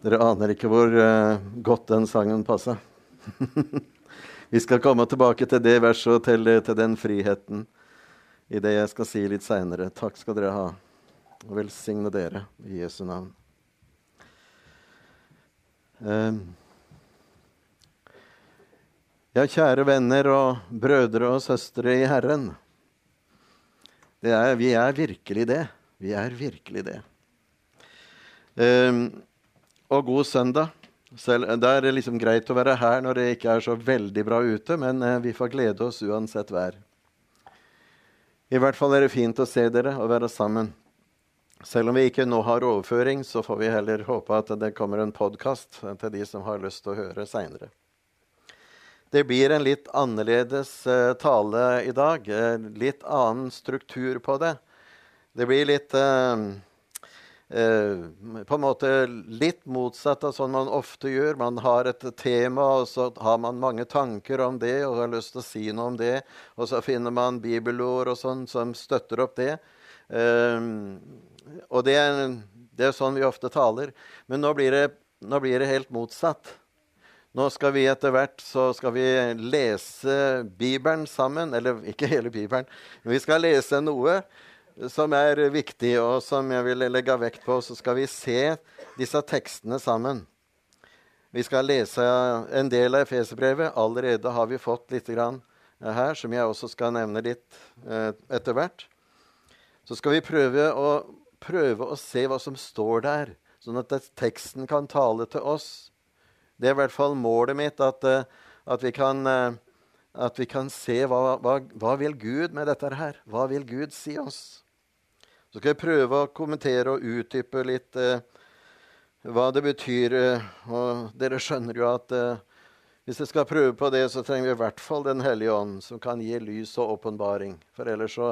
Dere aner ikke hvor uh, godt den sangen passa. Vi skal komme tilbake til det verset og til, til den friheten i det jeg skal si litt seinere. Takk skal dere ha, og velsigne dere i Jesu navn. Uh, ja, kjære venner og brødre og søstre i Herren. Er, vi er virkelig det. Vi er virkelig det. Uh, og god søndag. Selv, det er liksom greit å være her når det ikke er så veldig bra ute, men eh, vi får glede oss uansett vær. I hvert fall er det fint å se dere og være sammen. Selv om vi ikke nå har overføring, så får vi heller håpe at det kommer en podkast til de som har lyst til å høre seinere. Det blir en litt annerledes tale i dag. Litt annen struktur på det. Det blir litt uh, Eh, på en måte litt motsatt av sånn man ofte gjør. Man har et tema, og så har man mange tanker om det og har lyst til å si noe om det. Og så finner man bibelord og sånn som støtter opp det. Eh, og det er, det er, sånn vi ofte taler. Men nå blir, det, nå blir det helt motsatt. Nå skal vi etter hvert så skal vi lese Bibelen sammen. Eller ikke hele Bibelen, men vi skal lese noe som er viktig, og som jeg vil legge vekt på. Så skal vi se disse tekstene sammen. Vi skal lese en del av Efeserbrevet. Allerede har vi fått litt her, som jeg også skal nevne litt eh, etter hvert. Så skal vi prøve å, prøve å se hva som står der, sånn at teksten kan tale til oss. Det er i hvert fall målet mitt, at, eh, at vi kan eh, at vi kan se hva, hva, hva vil Gud med dette her? Hva vil Gud si oss? Så skal jeg prøve å kommentere og utdype litt eh, hva det betyr. Eh, og dere skjønner jo at eh, hvis jeg skal prøve på det, så trenger vi i hvert fall Den hellige ånd, som kan gi lys og åpenbaring. For ellers så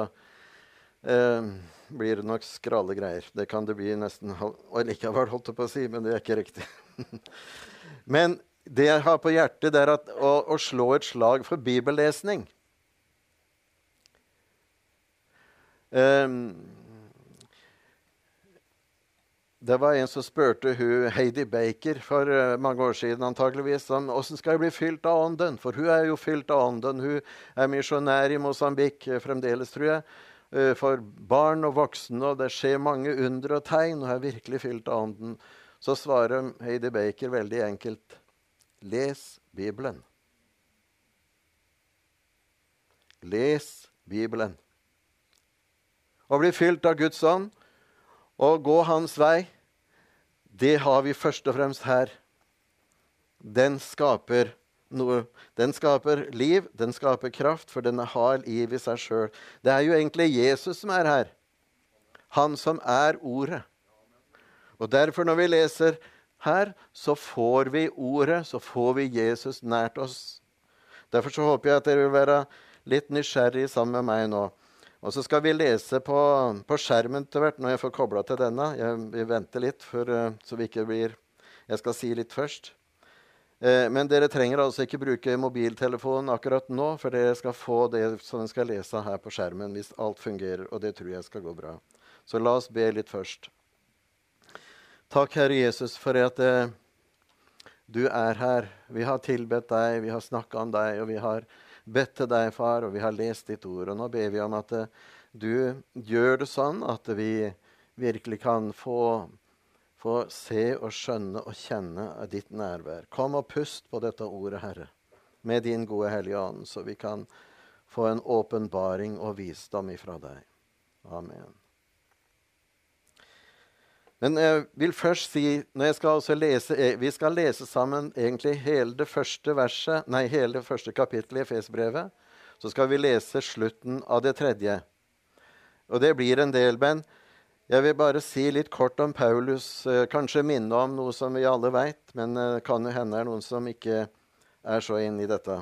eh, blir det nok skrale greier. Det kan det bli nesten Og likevel, holdt jeg på å si, men det er ikke riktig. men det jeg har på hjertet, det er at, å, å slå et slag for bibellesning. Um, det var en som spurte Heidi Baker for uh, mange år siden antageligvis, om hvordan skal jeg bli fylt av Ånden. For hun er jo fylt av Ånden. Hun er misjonær i Mosambik uh, fremdeles, tror jeg. Uh, for barn og voksne, og det skjer mange under og tegn. Hun er virkelig fylt av Ånden. Så svarer Heidi Baker veldig enkelt Les Bibelen. Les Bibelen. Å bli fylt av Guds ånd å gå hans vei, det har vi først og fremst her. Den skaper noe. Den skaper liv, den skaper kraft, for den har liv i seg sjøl. Det er jo egentlig Jesus som er her. Han som er Ordet. Og derfor, når vi leser her, så får vi Ordet, så får vi Jesus nært oss. Derfor så håper jeg at dere vil være litt nysgjerrig sammen med meg nå. Og så skal vi lese på, på skjermen til hvert når jeg får kobla til denne. Jeg vil vente litt, for, uh, så vi ikke blir Jeg skal si litt først. Eh, men dere trenger altså ikke bruke mobiltelefonen akkurat nå, for dere skal få det som dere skal lese her på skjermen hvis alt fungerer, og det tror jeg skal gå bra. Så la oss be litt først. Takk, Herre Jesus, for at eh, du er her. Vi har tilbedt deg, vi har snakka om deg, og vi har bedt til deg, far, og vi har lest ditt ord. Og nå ber vi om at eh, du gjør det sånn at vi virkelig kan få, få se og skjønne og kjenne ditt nærvær. Kom og pust på dette ordet, Herre, med din gode Hellige Ånd, så vi kan få en åpenbaring og visdom ifra deg. Amen. Men jeg vil først si skal lese, eh, Vi skal lese sammen egentlig hele det første verset, nei, hele det første kapittelet i Efesbrevet. Så skal vi lese slutten av det tredje. Og det blir en del, men jeg vil bare si litt kort om Paulus. Eh, kanskje minne om noe som vi alle veit, men det eh, kan jo hende er noen som ikke er så inne i dette.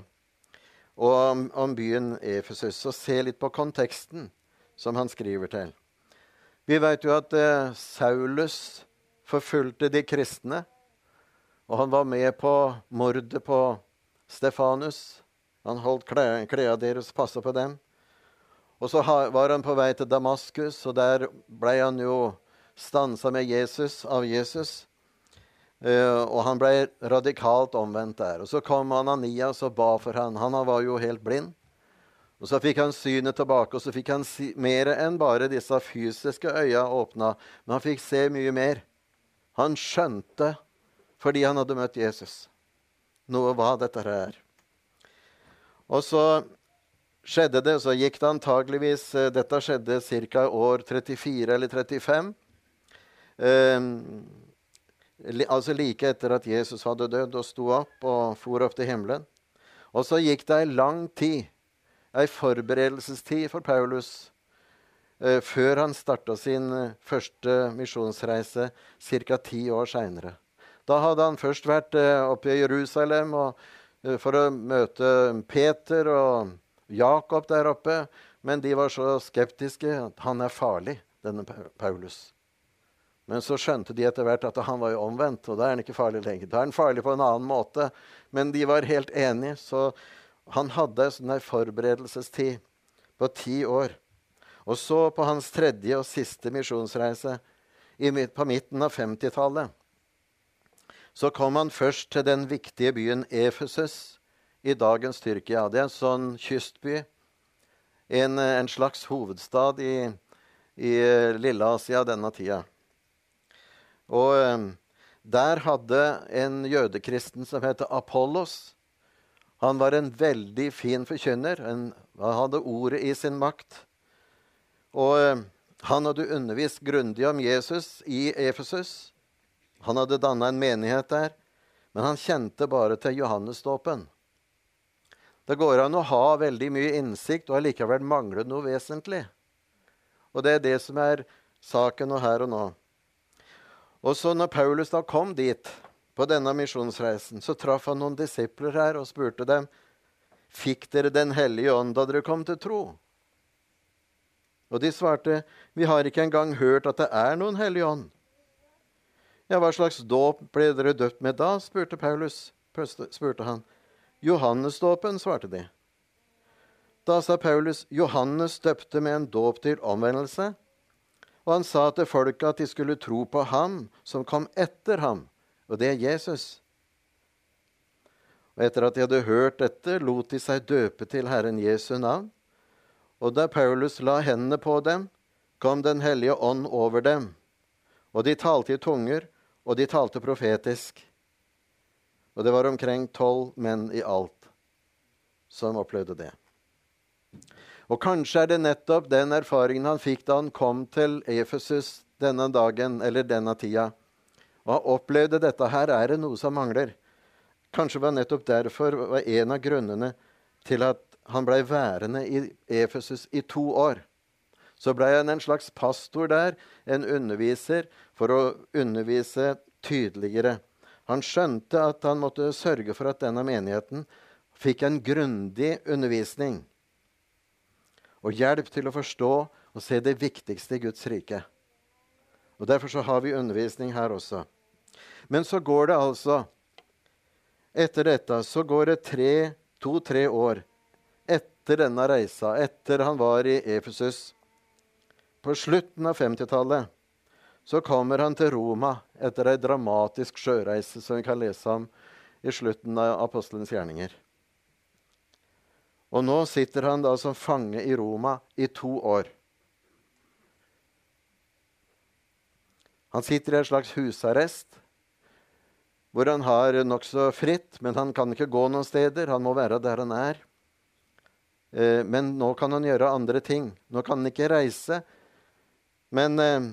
Og om, om byen Efesus. Så se litt på konteksten som han skriver til. Vi vet jo at eh, Saulus forfulgte de kristne. Og han var med på mordet på Stefanus. Han holdt klærne deres, passa på dem. Og så var han på vei til Damaskus, og der ble han jo stansa med Jesus, av Jesus. Uh, og han ble radikalt omvendt der. Og Så kom Ananias og ba for han. Han var jo helt blind. Og Så fikk han synet tilbake, og så fikk han si mer enn bare disse fysiske øya åpna. Men han fikk se mye mer. Han skjønte fordi han hadde møtt Jesus noe hva dette er. Og så skjedde det, og så gikk det antageligvis eh, Dette skjedde ca. år 34 eller 35. Eh, altså like etter at Jesus hadde dødd og sto opp og for opp til himmelen. Og så gikk det ei lang tid, ei forberedelsestid for Paulus, eh, før han starta sin eh, første misjonsreise ca. ti år seinere. Da hadde han først vært eh, oppe i Jerusalem og, eh, for å møte Peter og Jakob der oppe. Men de var så skeptiske at han er farlig, denne Paulus. Men så skjønte de etter hvert at han var jo omvendt, og da er han ikke farlig lenger. Da er han farlig på en annen måte. Men de var helt enige, så han hadde sånn forberedelsestid på ti år. Og så, på hans tredje og siste misjonsreise på midten av 50-tallet, så kom han først til den viktige byen Efesus i dagens Tyrkia. Det er en sånn kystby. En, en slags hovedstad i, i Lille-Asia denne tida. Og eh, der hadde en jødekristen som heter Apollos Han var en veldig fin forkynner. Han hadde ordet i sin makt. Og eh, han hadde undervist grundig om Jesus i Efesus. Han hadde danna en menighet der, men han kjente bare til Johannesdåpen. Det går an å ha veldig mye innsikt og allikevel mangle noe vesentlig. Og det er det som er saken og her og nå. Og så når Paulus da kom dit på denne misjonsreisen, så traff han noen disipler her og spurte dem fikk dere Den hellige ånd da dere kom til tro. Og de svarte vi har ikke engang hørt at det er noen hellig ånd. Ja, hva slags dåp ble dere døpt med da? spurte Paulus. spurte han. Johannesdåpen, svarte de. Da sa Paulus, Johannes døpte med en dåp til omvendelse. Og han sa til folket at de skulle tro på ham som kom etter ham, og det er Jesus. Og etter at de hadde hørt dette, lot de seg døpe til Herren Jesu navn. Og da Paulus la hendene på dem, kom Den hellige ånd over dem. Og de talte i tunger, og de talte profetisk. Og det var omkring tolv menn i alt som opplevde det. Og kanskje er det nettopp den erfaringen han fikk da han kom til Efesus denne dagen eller denne tida. Og han opplevde dette her er det noe som mangler. Kanskje var nettopp derfor var en av grunnene til at han blei værende i Efesus i to år. Så blei han en slags pastor der, en underviser, for å undervise tydeligere. Han skjønte at han måtte sørge for at denne menigheten fikk en grundig undervisning og hjelp til å forstå og se det viktigste i Guds rike. Og Derfor så har vi undervisning her også. Men så går det altså Etter dette så går det to-tre år etter denne reisa, etter han var i Efesus, på slutten av 50-tallet så kommer han til Roma etter ei dramatisk sjøreise som vi kan lese om i slutten av apostelens gjerninger. Og nå sitter han da som fange i Roma i to år. Han sitter i en slags husarrest, hvor han har nokså fritt, men han kan ikke gå noen steder. Han må være der han er. Eh, men nå kan han gjøre andre ting. Nå kan han ikke reise. Men eh,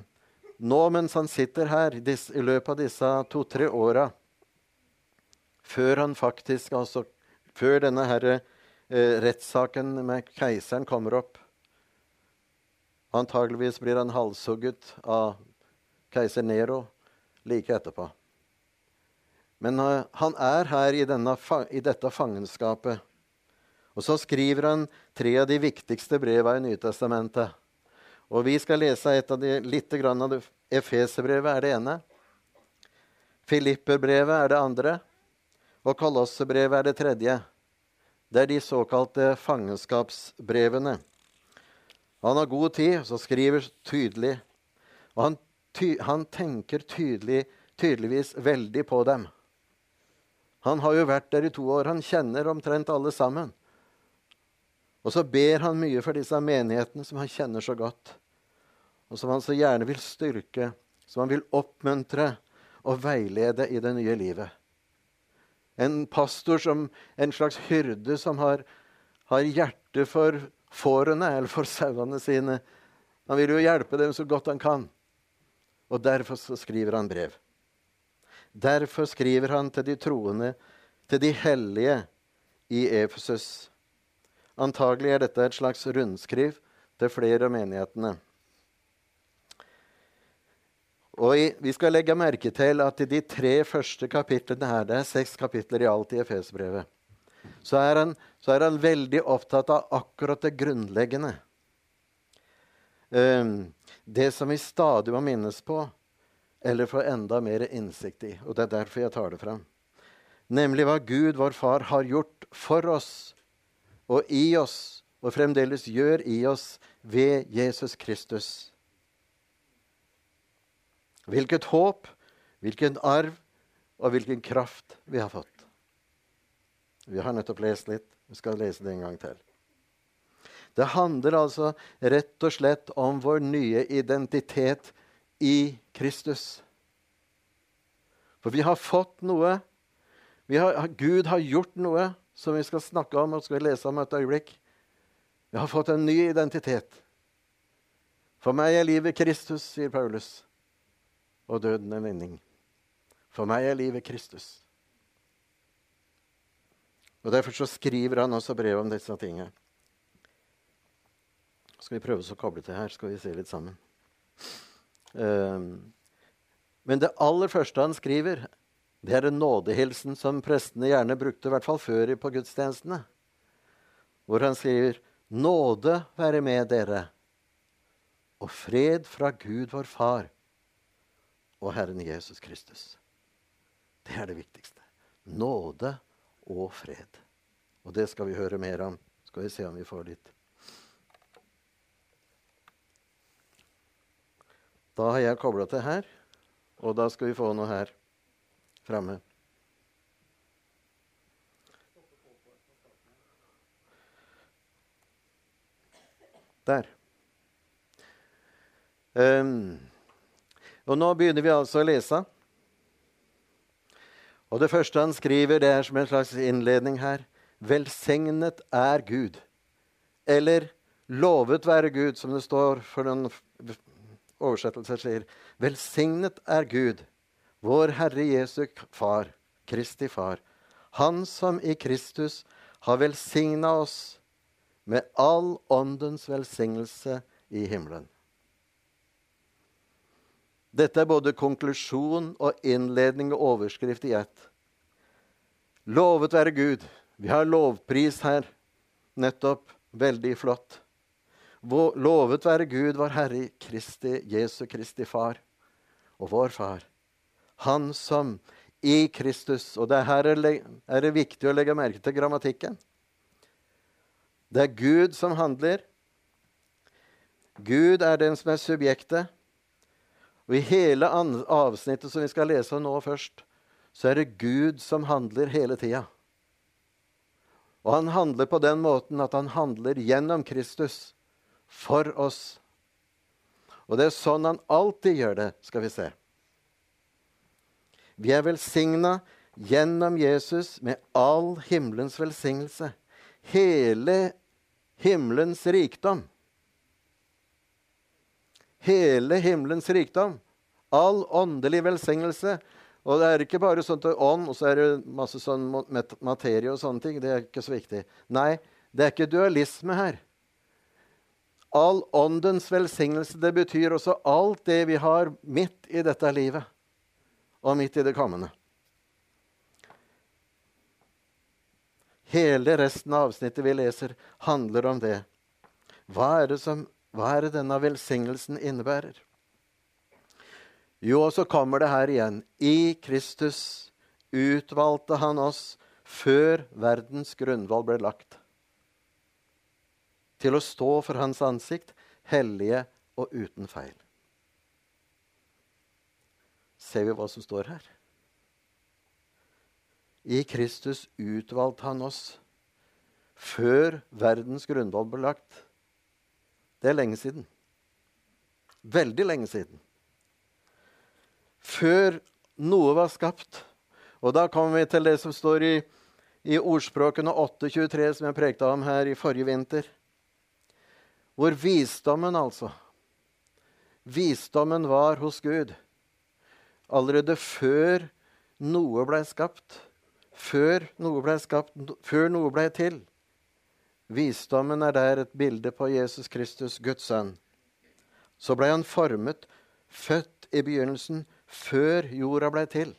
nå mens han sitter her i løpet av disse to-tre åra, før han faktisk altså Før denne her, eh, rettssaken med keiseren kommer opp Antageligvis blir han halshugget av keiser Nero like etterpå. Men uh, han er her i, denne, i, dette fangenskapet. Og så skriver han tre av de viktigste breva i Nytestamentet. Og vi skal lese et av de, litt grann av det. Efeserbrevet er det ene. Filipperbrevet er det andre. Og Kolossebrevet er det tredje. Det er de såkalte fangenskapsbrevene. Han har god tid, så skriver tydelig. Og han, ty, han tenker tydelig tydeligvis veldig på dem. Han har jo vært der i to år. Han kjenner omtrent alle sammen. Og så ber han mye for disse menighetene som han kjenner så godt, og som han så gjerne vil styrke, som han vil oppmuntre og veilede i det nye livet. En pastor som en slags hyrde som har, har hjerte for fårene eller for sauene sine. Han vil jo hjelpe dem så godt han kan. Og derfor så skriver han brev. Derfor skriver han til de troende, til de hellige i Efesus. Antagelig er dette et slags rundskriv til flere av menighetene. Og Vi skal legge merke til at i de tre første kapitlene her, det er seks kapitler i alt i Efesbrevet, så, så er han veldig opptatt av akkurat det grunnleggende. Um, det som vi stadig må minnes på, eller få enda mer innsikt i. Og det er derfor jeg tar det frem. Nemlig hva Gud, vår Far, har gjort for oss og i oss, og fremdeles gjør i oss ved Jesus Kristus. Hvilket håp, hvilken arv og hvilken kraft vi har fått. Vi har nettopp lest litt. Vi skal lese det en gang til. Det handler altså rett og slett om vår nye identitet i Kristus. For vi har fått noe. Har, Gud har gjort noe som vi skal snakke om og skal lese om et øyeblikk. Vi har fått en ny identitet. For meg er livet Kristus, sier Paulus, og døden en vinning. For meg er livet Kristus. Og Derfor så skriver han også brev om disse tingene. Skal vi prøve å koble til her, skal vi se litt sammen. Um, men det aller første han skriver, det er en nådehilsen som prestene gjerne brukte, i hvert fall før på gudstjenestene. Hvor han skriver, 'Nåde være med dere, og fred fra Gud vår Far og Herren Jesus Kristus'. Det er det viktigste. Nåde og fred. Og det skal vi høre mer om. Skal vi se om vi får litt Da har jeg kobla til her, og da skal vi få noe her framme. Der. Um, og nå begynner vi altså å lese. Og det første han skriver, det er som en slags innledning her. Velsignet er Gud. Eller lovet være Gud, som det står for den oversettelser sier. Velsignet er Gud, vår Herre Jesu Far, Kristi Far. Han som i Kristus har velsigna oss med all åndens velsignelse i himmelen. Dette er både konklusjon og innledning og overskrift i ett. Lovet være Gud. Vi har lovpris her nettopp. Veldig flott. Lovet være Gud, vår Herre Kristi, Jesu Kristi Far og vår Far. Han som i Kristus Og det her er det viktig å legge merke til grammatikken. Det er Gud som handler. Gud er den som er subjektet. Og i hele avsnittet som vi skal lese nå først, så er det Gud som handler hele tida. Og han handler på den måten at han handler gjennom Kristus for oss. Og det er sånn han alltid gjør det, skal vi se. Vi er velsigna gjennom Jesus med all himmelens velsignelse. Hele himmelens rikdom. Hele himmelens rikdom. All åndelig velsignelse. Og det er ikke bare sånn ånd, og så er det masse sånn materie og sånne ting. Det er ikke så viktig. Nei, det er ikke dualisme her. All åndens velsignelse, det betyr også alt det vi har midt i dette livet og midt i det kommende. Hele resten av avsnittet vi leser, handler om det. Hva er det, som, hva er det denne velsignelsen innebærer? Jo, og så kommer det her igjen. I Kristus utvalgte han oss før verdens grunnvoll ble lagt til å stå for hans ansikt, hellige og uten feil. ser vi hva som står her. I Kristus utvalgte han oss før verdens grunnvoll ble lagt. Det er lenge siden. Veldig lenge siden. Før noe var skapt. Og da kommer vi til det som står i, i Ordspråkene 8.23, som jeg prekte om her i forrige vinter. Hvor visdommen, altså Visdommen var hos Gud allerede før noe ble skapt. Før noe ble skapt, før noe blei til. Visdommen er der et bilde på Jesus Kristus, Guds sønn. Så ble han formet, født i begynnelsen, før jorda ble til.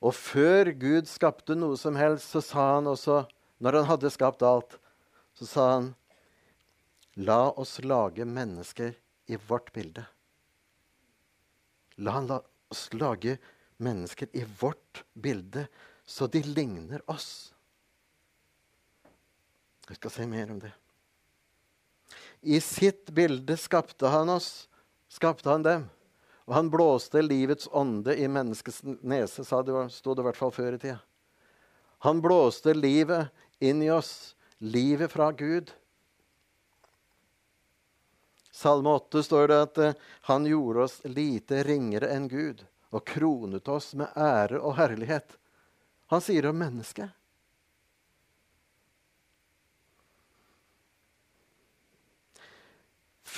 Og før Gud skapte noe som helst, så sa han også, når han hadde skapt alt, så sa han La oss lage mennesker i vårt bilde. La han la oss lage mennesker i vårt bilde, så de ligner oss. Vi skal se mer om det. I sitt bilde skapte han oss, skapte han dem. Og han blåste livets ånde i menneskets nese, sto det i hvert fall før i tida. Han blåste livet inn i oss, livet fra Gud. Salme 8 står det at uh, han gjorde oss lite ringere enn Gud og kronet oss med ære og herlighet. Han sier om mennesket.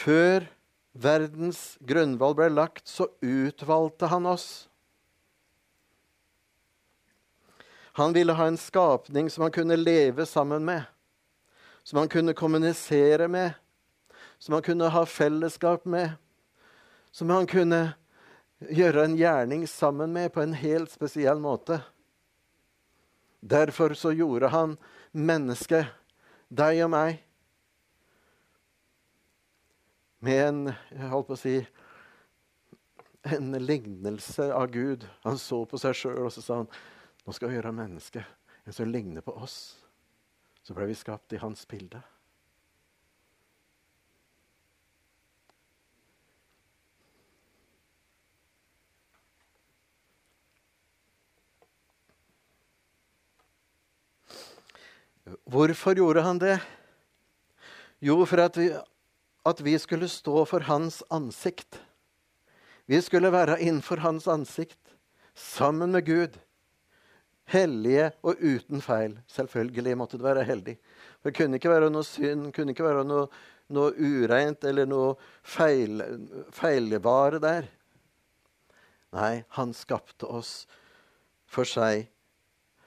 Før verdens grunnvoll ble lagt, så utvalgte han oss. Han ville ha en skapning som han kunne leve sammen med, som han kunne kommunisere med, som han kunne ha fellesskap med, som han kunne gjøre en gjerning sammen med på en helt spesiell måte. Derfor så gjorde han mennesket, deg og meg, med en jeg holdt på å si, en lignelse av Gud. Han så på seg sjøl og så sa han, nå skal vi gjøre mennesket en som ligner på oss. Så ble vi skapt i hans bilde. Hvorfor gjorde han det? Jo, for at vi, at vi skulle stå for hans ansikt. Vi skulle være innenfor hans ansikt, sammen med Gud. Hellige og uten feil. Selvfølgelig måtte det være heldig. For Det kunne ikke være noe synd, kunne ikke være noe, noe ureint eller noe feil, feilvare der. Nei, han skapte oss for seg,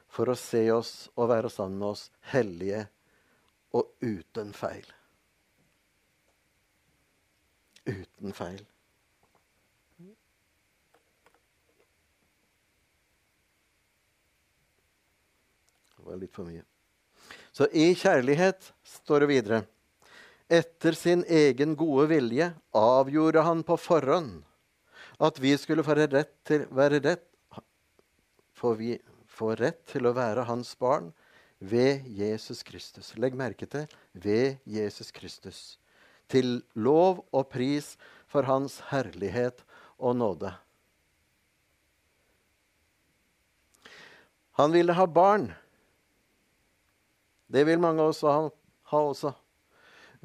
for å se oss og være sammen med oss hellige og uten feil uten feil. Det var litt for mye. Så i kjærlighet, står det videre, etter sin egen gode vilje avgjorde han på forhånd at vi skulle få rett til, være rett, for vi, får rett til å være hans barn ved Jesus Kristus. Legg merke til ved Jesus Kristus til lov og pris for Hans herlighet og nåde. Han ville ha barn. Det vil mange av oss ha, også.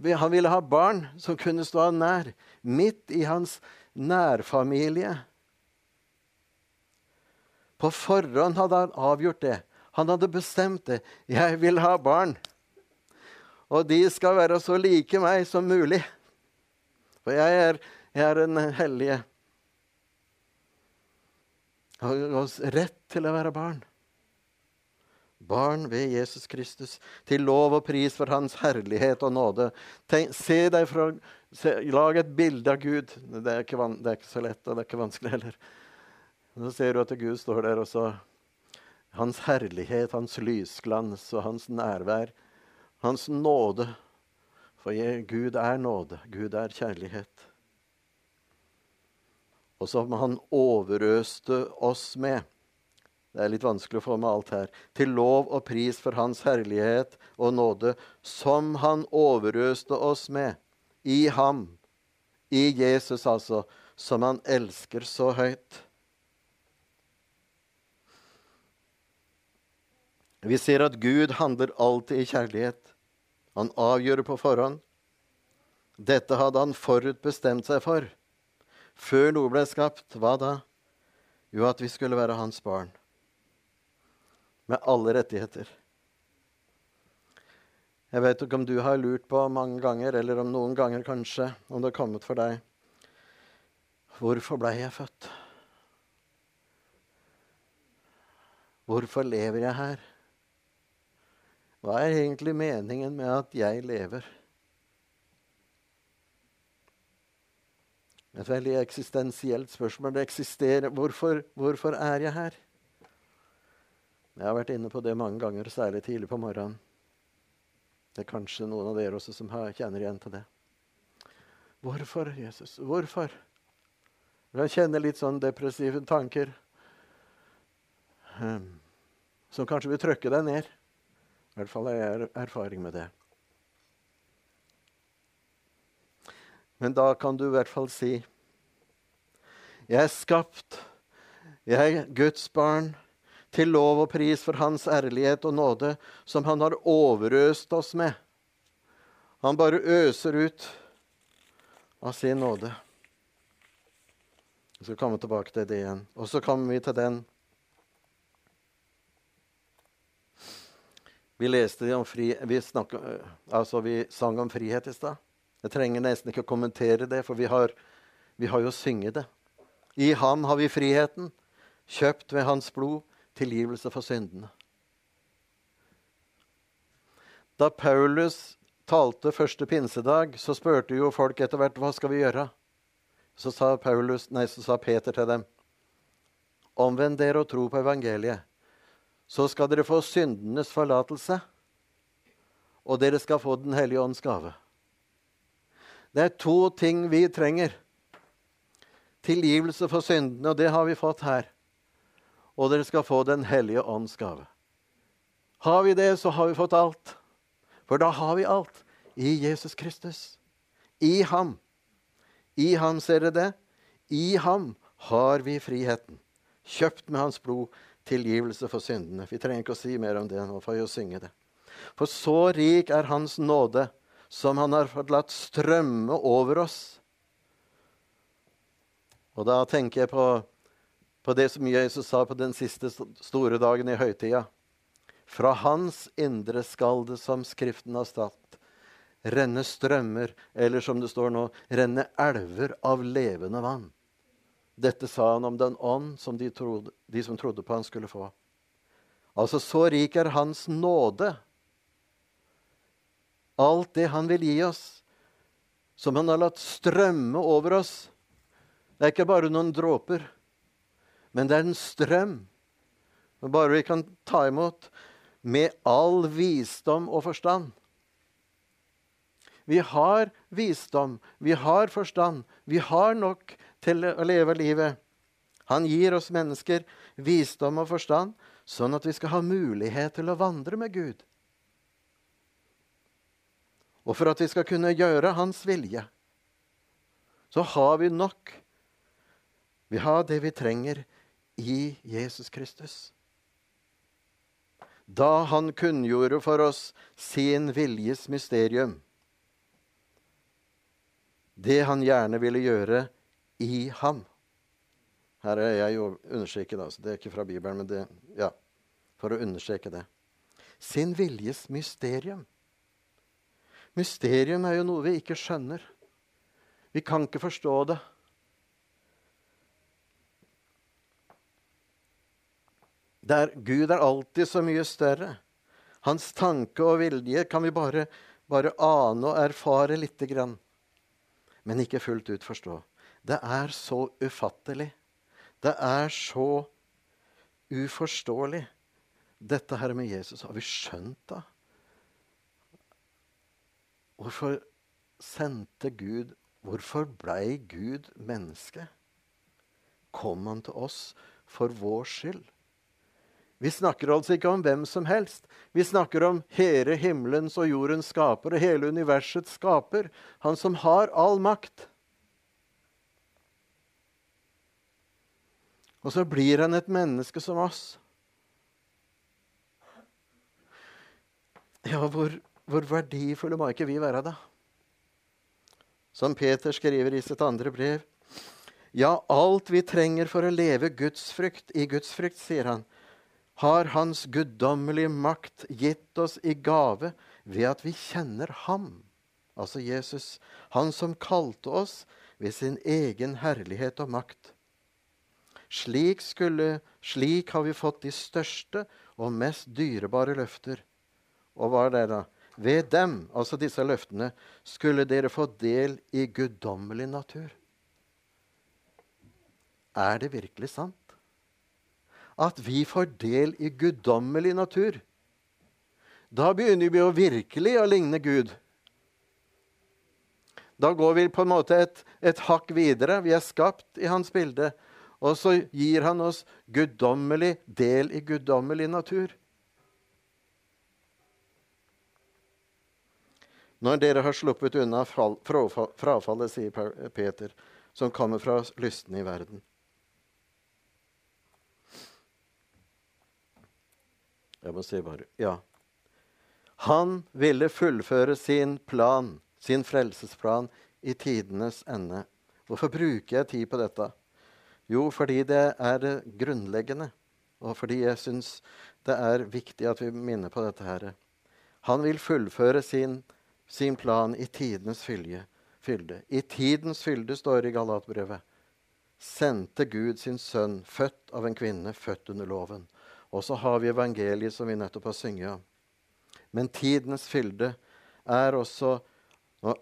Han ville ha barn som kunne stå ham nær, midt i hans nærfamilie. På forhånd hadde han avgjort det. Han hadde bestemt det. 'Jeg vil ha barn'. Og de skal være så like meg som mulig. For jeg er, jeg er en hellige. Har rett til å være barn. Barn ved Jesus Kristus, til lov og pris for Hans herlighet og nåde. Tenk, se deg fra, se, Lag et bilde av Gud. Det er, van, det er, ikke, så lett, og det er ikke vanskelig heller. Så ser du at Gud står der, og så Hans herlighet, hans lysglans og hans nærvær. Hans nåde. For Gud er nåde. Gud er kjærlighet. Og som han overøste oss med. Det er litt vanskelig å få med alt her. Til lov og pris for Hans herlighet og nåde, som Han overøste oss med. I ham. I Jesus, altså. som han elsker så høyt. Vi ser at Gud handler alltid i kjærlighet. Han avgjør på forhånd. Dette hadde han forutbestemt seg for. Før noe ble skapt, hva da? Jo, at vi skulle være hans barn. Med alle rettigheter. Jeg vet ikke om du har lurt på mange ganger, eller om noen ganger kanskje, om det har kommet for deg Hvorfor blei jeg født? Hvorfor lever jeg her? Hva er egentlig meningen med at jeg lever? Et veldig eksistensielt spørsmål. Det eksisterer. Hvorfor, hvorfor er jeg her? Jeg har vært inne på det mange ganger, særlig tidlig på morgenen. Det er kanskje noen av dere også som kjenner igjen til det. Hvorfor, Jesus? Hvorfor? Jeg kjenner litt sånn depressive tanker um, som kanskje vil trykke deg ned. I hvert fall har jeg erfaring med det. Men da kan du i hvert fall si Jeg er skapt, jeg er Guds barn, til lov og pris for Hans ærlighet og nåde, som Han har overøst oss med. Han bare øser ut av sin nåde. Vi skal komme tilbake til det igjen. Og så kommer vi til den Vi leste om fri, vi, snakket, eh, altså vi sang om frihet i stad. Jeg trenger nesten ikke å kommentere det, for vi har, vi har jo synget det. I ham har vi friheten, kjøpt ved hans blod, tilgivelse for syndene. Da Paulus talte første pinsedag, så spurte jo folk etter hvert hva skal vi gjøre. Så sa, Paulus, nei, så sa Peter til dem, omvend dere og tro på evangeliet så skal dere få syndenes forlatelse, og dere skal få Den hellige ånds gave. Det er to ting vi trenger. Tilgivelse for syndene, og det har vi fått her. Og dere skal få Den hellige ånds gave. Har vi det, så har vi fått alt. For da har vi alt i Jesus Kristus. I ham. I ham, ser dere det? I ham har vi friheten. Kjøpt med hans blod tilgivelse for syndene. Vi trenger ikke å si mer om det nå, for å synge det. For så rik er Hans nåde, som Han har fått latt strømme over oss. Og da tenker jeg på, på det som Jesus sa på den siste store dagen i høytida. Fra Hans indre skal det, som Skriften har stått, renne strømmer, eller som det står nå, renne elver av levende vann. Dette sa han om den ånd som de, trodde, de som trodde på han skulle få. Altså, så rik er hans nåde. Alt det han vil gi oss, som han har latt strømme over oss. Det er ikke bare noen dråper, men det er en strøm. Men bare vi kan ta imot med all visdom og forstand. Vi har visdom, vi har forstand, vi har nok til å leve livet. Han gir oss mennesker visdom og forstand, sånn at vi skal ha mulighet til å vandre med Gud. Og for at vi skal kunne gjøre Hans vilje, så har vi nok. Vi har det vi trenger i Jesus Kristus. Da han kunngjorde for oss sin viljes mysterium, det han gjerne ville gjøre i ham. Her er jeg understreket, altså. det er ikke fra Bibelen, men det, ja, for å understreke det. Sin viljes mysterium. Mysterium er jo noe vi ikke skjønner. Vi kan ikke forstå det. Der Gud er alltid så mye større. Hans tanke og vilje kan vi bare, bare ane og erfare lite grann, men ikke fullt ut forstå. Det er så ufattelig. Det er så uforståelig. Dette her med Jesus, har vi skjønt det? Hvorfor sendte Gud Hvorfor blei Gud menneske? Kom han til oss for vår skyld? Vi snakker altså ikke om hvem som helst. Vi snakker om hele himmelens og jordens skaper og hele universets skaper. Han som har all makt. Og så blir han et menneske som oss. Ja, hvor, hvor verdifulle må ikke vi være, da? Som Peter skriver i sitt andre brev. Ja, alt vi trenger for å leve gudsfrykt, i gudsfrykt, sier han, har Hans guddommelige makt gitt oss i gave ved at vi kjenner Ham, altså Jesus, Han som kalte oss ved sin egen herlighet og makt. Slik, skulle, slik har vi fått de største og mest dyrebare løfter. Og hva er det, da? Ved dem, altså disse løftene, skulle dere få del i guddommelig natur. Er det virkelig sant? At vi får del i guddommelig natur? Da begynner vi å virkelig å ligne Gud. Da går vi på en måte et, et hakk videre. Vi er skapt i hans bilde. Og så gir han oss guddommelig del i guddommelig natur. Når dere har sluppet unna frafallet, sier Peter, som kommer fra lysten i verden. Jeg må se bare Ja. Han ville fullføre sin plan, sin frelsesplan, i tidenes ende. Hvorfor bruker jeg tid på dette? Jo, fordi det er grunnleggende, og fordi jeg syns det er viktig at vi minner på dette her. Han vil fullføre sin, sin plan i tidenes fylde. I tidens fylde, står det i Galatbrevet, sendte Gud sin sønn, født av en kvinne, født under loven. Og så har vi evangeliet, som vi nettopp har synget om. Men tidens fylde er også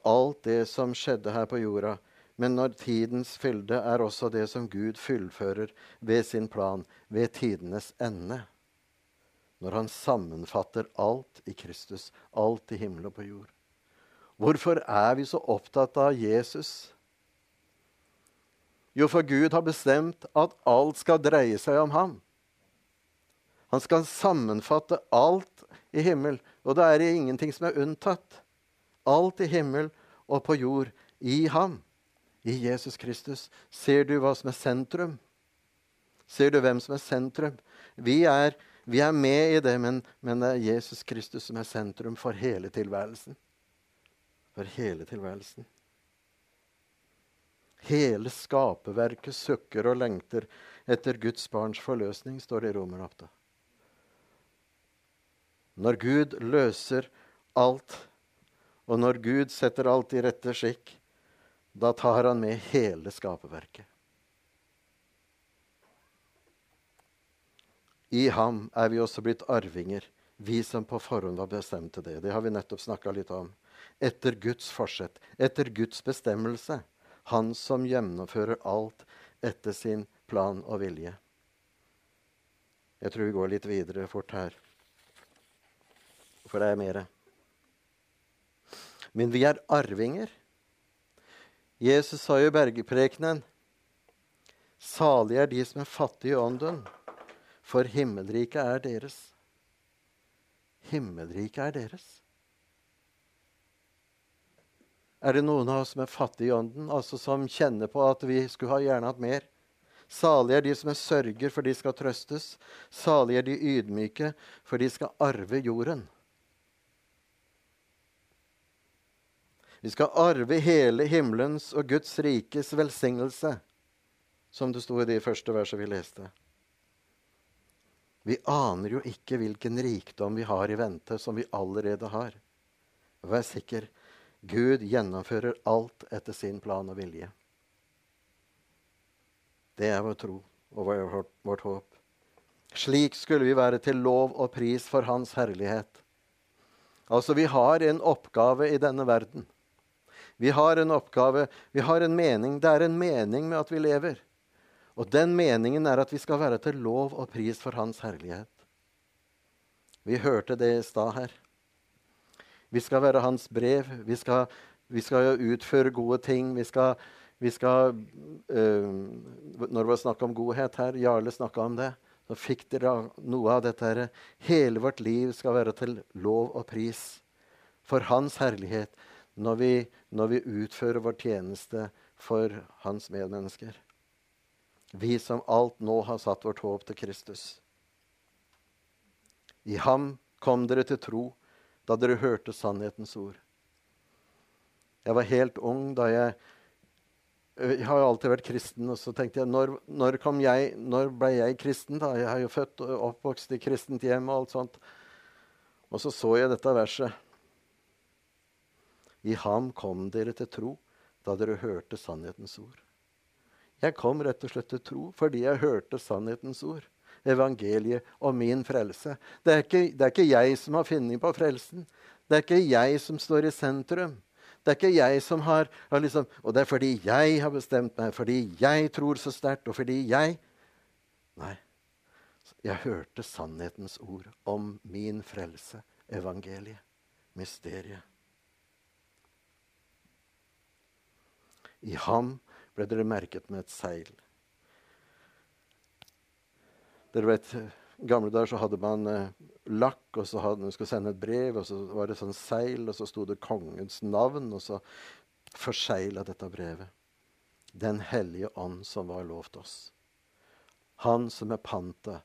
alt det som skjedde her på jorda, men når tidens fylde er også det som Gud fullfører ved sin plan, ved tidenes ende. Når han sammenfatter alt i Kristus, alt i himmel og på jord. Hvorfor er vi så opptatt av Jesus? Jo, for Gud har bestemt at alt skal dreie seg om ham. Han skal sammenfatte alt i himmel, og da er det ingenting som er unntatt. Alt i himmel og på jord i ham i Jesus Kristus. Ser du hva som er sentrum? Ser du hvem som er sentrum? Vi er, vi er med i det, men, men, det er Jesus Kristus som er sentrum for hele tilværelsen. For hele tilværelsen. Hele skaperverket sukker og lengter etter Guds barns forløsning, står det i Romer 8. Når Gud løser alt, og når Gud setter alt i rette skikk, da tar han med hele skaperverket. I ham er vi også blitt arvinger, vi som på forhånd var bestemt til det. Det har vi nettopp snakka litt om. Etter Guds forsett, etter Guds bestemmelse. Han som gjennomfører alt etter sin plan og vilje. Jeg tror vi går litt videre fort her, for det er mere. Men vi er arvinger. Jesus sa jo i bergprekenen Salige er de som er fattige i ånden, for himmelriket er deres. Himmelriket er deres. Er det noen av oss som er fattige i ånden, altså som kjenner på at vi skulle ha gjerne hatt mer? Salige er de som er sørger, for de skal trøstes. Salige er de ydmyke, for de skal arve jorden. Vi skal arve hele himmelens og Guds rikes velsignelse, som det sto i de første versene vi leste. Vi aner jo ikke hvilken rikdom vi har i vente, som vi allerede har. Vær sikker, Gud gjennomfører alt etter sin plan og vilje. Det er vår tro og vårt, vårt håp. Slik skulle vi være til lov og pris for Hans herlighet. Altså, vi har en oppgave i denne verden. Vi har en oppgave, vi har en mening. Det er en mening med at vi lever. Og den meningen er at vi skal være til lov og pris for Hans herlighet. Vi hørte det i stad her. Vi skal være Hans brev. Vi skal, vi skal utføre gode ting. Vi skal, vi skal uh, Når det var snakk om godhet her, Jarle snakka om det, så fikk dere noe av dette. her. Hele vårt liv skal være til lov og pris for Hans herlighet når vi, når vi utfører vår tjeneste for hans medmennesker. vi som alt nå har satt vårt håp til Kristus. I ham kom dere til tro da dere hørte sannhetens ord. Jeg var helt ung da jeg Jeg har jo alltid vært kristen, og så tenkte jeg når, når, jeg, når ble jeg kristen? da? Jeg er jo født og oppvokst i kristent hjem og alt sånt. Og så så jeg dette verset. I ham kom dere til tro da dere hørte sannhetens ord. Jeg kom rett og slett til tro fordi jeg hørte sannhetens ord. Evangeliet og min frelse. Det er ikke, det er ikke jeg som har funnet på frelsen. Det er ikke jeg som står i sentrum. Det er ikke jeg som har, har liksom, Og det er fordi jeg har bestemt meg, fordi jeg tror så sterkt, og fordi jeg Nei. Jeg hørte sannhetens ord om min frelse, evangeliet, mysteriet. I ham ble dere merket med et seil. Dere vet, gamle dager så hadde man eh, lakk, og så hadde man skulle sende et brev, og så var det sånn seil, og så sto det kongens navn, og så forsegla dette brevet. Den hellige ånd som var lovt oss. Han som er panta.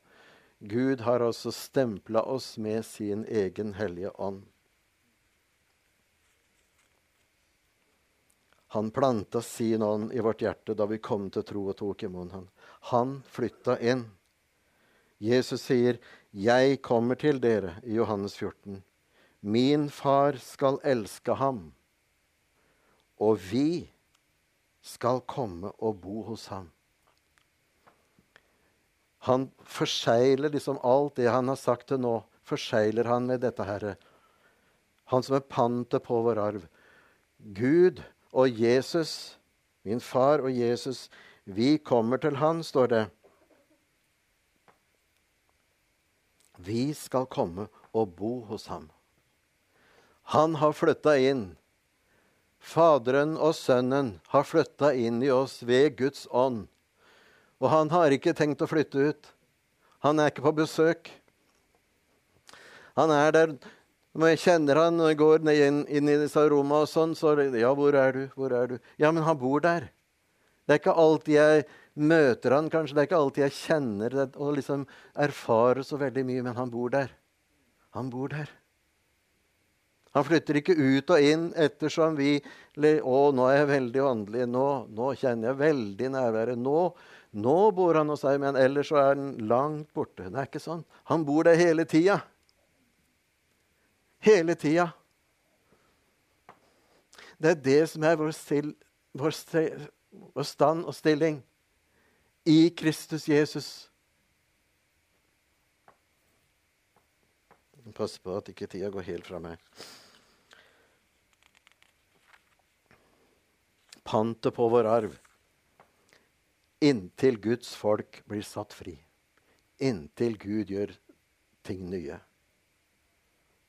Gud har altså stempla oss med sin egen hellige ånd. Han planta sin ånd i vårt hjerte da vi kom til tro og tok imot ham. Han flytta inn. Jesus sier, 'Jeg kommer til dere' i Johannes 14. 'Min far skal elske ham', og vi skal komme og bo hos ham. Han forsegler liksom alt det han har sagt til nå, forsegler han med dette herre. Han som er pantet på vår arv. Gud og Jesus, min far og Jesus, vi kommer til han, står det. Vi skal komme og bo hos ham. Han har flytta inn. Faderen og Sønnen har flytta inn i oss ved Guds ånd. Og han har ikke tenkt å flytte ut. Han er ikke på besøk. Han er der når jeg kjenner han når jeg går inn, inn i disse rommene, og sånn, så Ja, hvor er du? Hvor er du? Ja, men han bor der. Det er ikke alltid jeg møter han, kanskje. Det er ikke alltid jeg kjenner det og liksom erfarer så veldig mye, men han bor der. Han bor der. Han flytter ikke ut og inn ettersom vi Å, nå er jeg veldig åndelig. Nå, nå kjenner jeg veldig nærværet. Nå, nå bor han hos deg, men ellers så er han langt borte. Det er ikke sånn. Han bor der hele tida hele tida. Det er det som er vår, still, vår, vår stand og stilling i Kristus Jesus. Pass på at ikke tida går helt fra meg. Pantet på vår arv. Inntil Guds folk blir satt fri. Inntil Gud gjør ting nye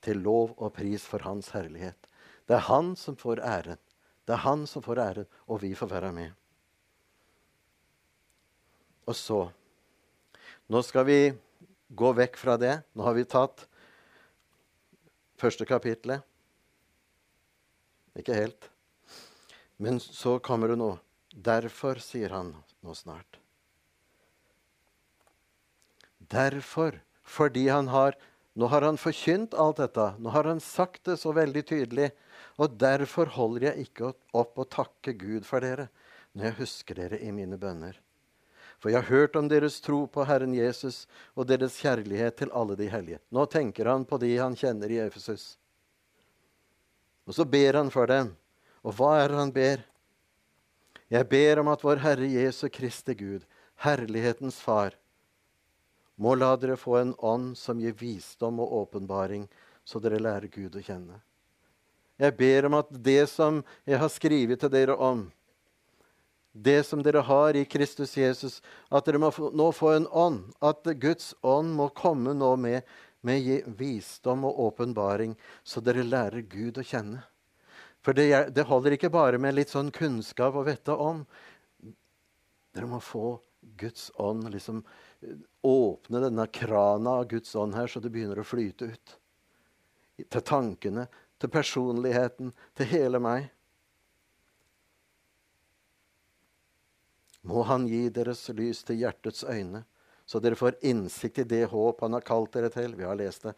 til lov og pris for Hans herlighet. Det er Han som får æren. Det er Han som får æren, og vi får være med. Og så Nå skal vi gå vekk fra det. Nå har vi tatt første kapitlet. Ikke helt. Men så kommer det nå. Derfor, sier han nå snart. Derfor, fordi han har nå har han forkynt alt dette. Nå har han sagt det så veldig tydelig. Og derfor holder jeg ikke opp å takke Gud for dere når jeg husker dere i mine bønner. For jeg har hørt om deres tro på Herren Jesus og deres kjærlighet til alle de hellige. Nå tenker han på de han kjenner i Efesus. Og så ber han for dem. Og hva er det han ber? Jeg ber om at vår Herre Jesu Kristi Gud, herlighetens Far, må la dere få en ånd som gir visdom og åpenbaring, så dere lærer Gud å kjenne. Jeg ber om at det som jeg har skrevet til dere om, det som dere har i Kristus Jesus, at dere må nå få en ånd. At Guds ånd må komme nå med, med visdom og åpenbaring, så dere lærer Gud å kjenne. For det, det holder ikke bare med litt sånn kunnskap å vite om. Dere må få Guds ånd liksom åpne denne krana av Guds ånd her, så det begynner å flyte ut. Til tankene, til personligheten, til hele meg. må Han gi deres lys til hjertets øyne, så dere får innsikt i det håp Han har kalt dere til. Vi har lest det.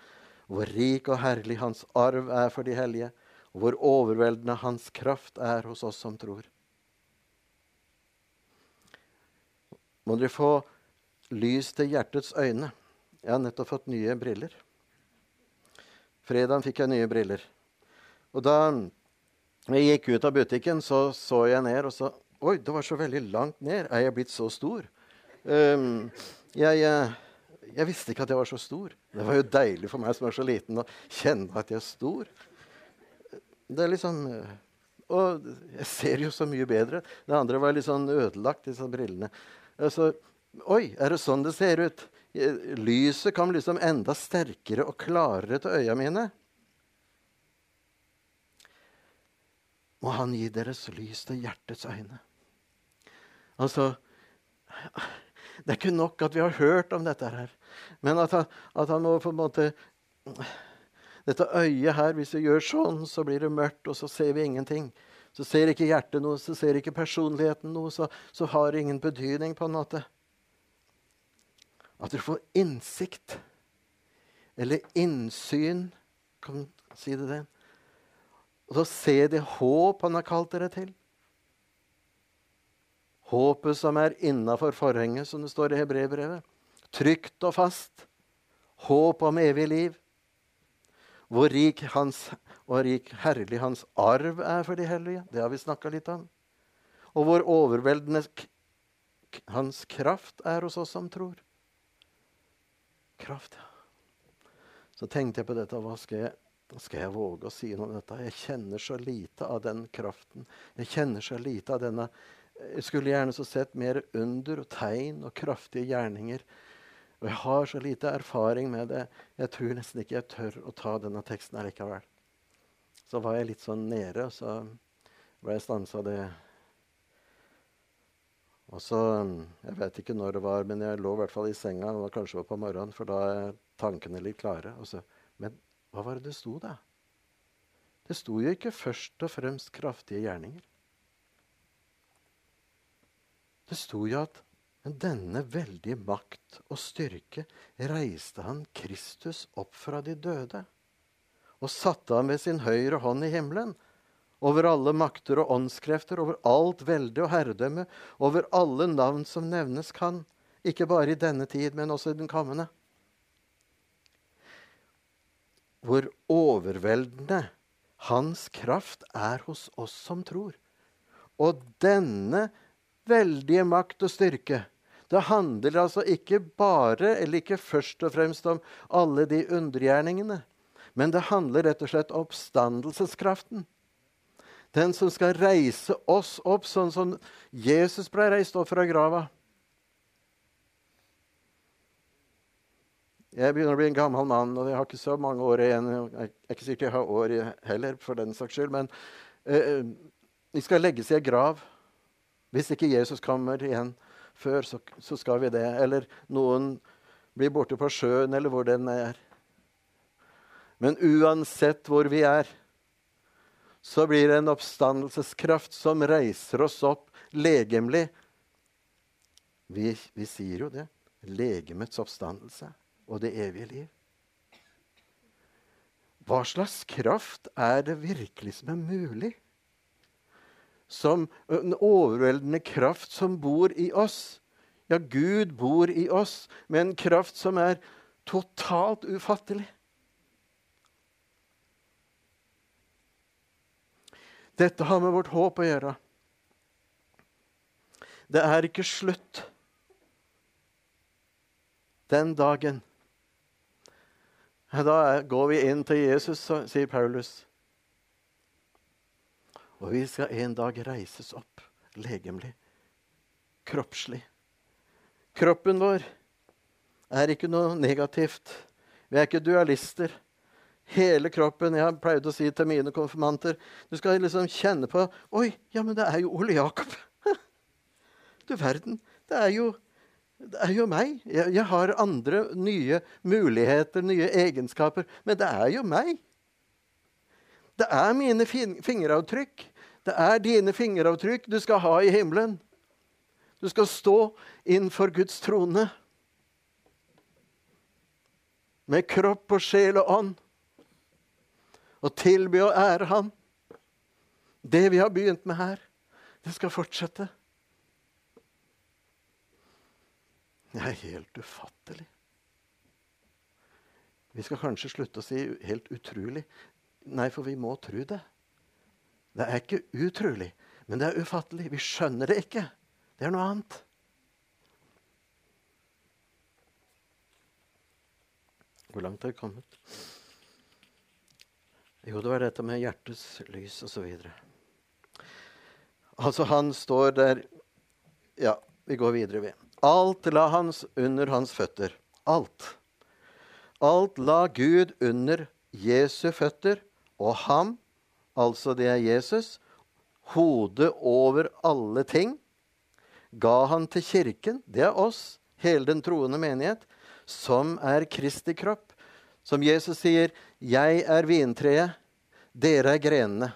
Hvor rik og herlig Hans arv er for de hellige, og hvor overveldende Hans kraft er hos oss som tror. Må dere få lys til hjertets øyne. Jeg har nettopp fått nye briller. Fredag fikk jeg nye briller. Og da jeg gikk ut av butikken, så så jeg ned, og så Oi, det var så veldig langt ned. Er jeg blitt så stor? Um, jeg, jeg, jeg, visste ikke at jeg var så stor. Det var jo deilig for meg som er så liten, å kjenne at jeg er stor. Det er liksom Og jeg ser jo så mye bedre. Det andre var litt sånn ødelagt, disse brillene. Altså, Oi, er det sånn det ser ut? Lyset kom liksom enda sterkere og klarere til øya mine. Må Han gi deres lys til hjertets øyne. Altså Det er ikke nok at vi har hørt om dette her, men at han, at han må på en måte Dette øyet her, hvis vi gjør sånn, så blir det mørkt, og så ser vi ingenting. Så ser ikke hjertet noe, så ser ikke personligheten noe, så, så har det ingen betydning på en måte. At dere får innsikt. Eller innsyn, kan man si det det. Og så se det håp han har kalt dere til. Håpet som er innafor forhenget, som det står i hebreerbrevet. Trygt og fast. Håp om evig liv. Hvor rik, hans, hvor rik herlig hans arv er for de hellige. Det har vi snakka litt om. Og hvor overveldende hans kraft er hos oss som tror. Kraft. Så tenkte jeg på dette. Hva skal jeg, skal jeg våge å si noe om dette? Jeg kjenner så lite av den kraften. Jeg kjenner så lite av denne jeg skulle gjerne så sett mer under og tegn og kraftige gjerninger. Og jeg har så lite erfaring med det. Jeg tror nesten ikke jeg tør å ta denne teksten allikevel. Så var jeg litt sånn nede, og så ble jeg stansa det. Og så, Jeg vet ikke når det var, men jeg lå i hvert fall i senga. og Det var på morgenen, for da er tankene litt klare. Så, men hva var det det sto, da? Det sto jo ikke først og fremst kraftige gjerninger. Det sto jo at men denne veldige makt og styrke reiste han Kristus opp fra de døde og satte ham ved sin høyre hånd i himmelen, over alle makter og åndskrefter, over alt velde og herredømme, over alle navn som nevnes kan, ikke bare i denne tid, men også i den kommende. Hvor overveldende hans kraft er hos oss som tror. Og denne veldige makt og styrke. Det handler altså ikke bare, eller ikke først og fremst, om alle de undergjerningene. Men det handler rett og slett om oppstandelseskraften. Den som skal reise oss opp, sånn som Jesus ble reist opp fra grava. Jeg begynner å bli en gammel mann, og jeg har ikke så mange år igjen. Jeg er ikke sikkert jeg har år heller, for den saks skyld. Men uh, vi skal legges i ei grav. Hvis ikke Jesus kommer igjen før, så, så, skal vi det. Eller noen blir borte på sjøen, eller hvor den er. Men uansett hvor vi er, så blir det en oppstandelseskraft som reiser oss opp legemlig. Vi, vi sier jo det. Legemets oppstandelse og det evige liv. Hva slags kraft er det virkelig som er mulig? som en overveldende kraft som bor i oss. Ja, Gud bor i oss med en kraft som er totalt ufattelig. Dette har med vårt håp å gjøre. Det er ikke slutt den dagen. Da går vi inn til Jesus, sier Paulus. Og vi skal en dag reises opp legemlig, kroppslig. Kroppen vår er ikke noe negativt. Vi er ikke dualister. Hele kroppen. Jeg har pleid å si til mine konfirmanter Du skal liksom kjenne på Oi, ja, men det er jo Ole Jakob. Du verden. Det er jo, det er jo meg. Jeg, jeg har andre nye muligheter, nye egenskaper. Men det er jo meg. Det er mine fingeravtrykk. Det er dine fingeravtrykk du skal ha i himmelen. Du skal stå innenfor Guds trone med kropp og sjel og ånd og tilby og ære Han. Det vi har begynt med her, det skal fortsette. Det er helt ufattelig. Vi skal kanskje slutte å si helt utrolig. Nei, for vi må tro det. Det er ikke utrolig, men det er ufattelig. Vi skjønner det ikke. Det er noe annet. Hvor langt har vi kommet? Jo, det var dette med hjertets lys osv. Altså, han står der Ja, vi går videre, vi. Alt la hans under hans føtter. Alt. Alt la Gud under Jesu føtter, og ham, altså det er Jesus, hodet over alle ting, ga han til kirken, det er oss, hele den troende menighet, som er Kristi kropp. Som Jesus sier, 'Jeg er vintreet, dere er grenene'.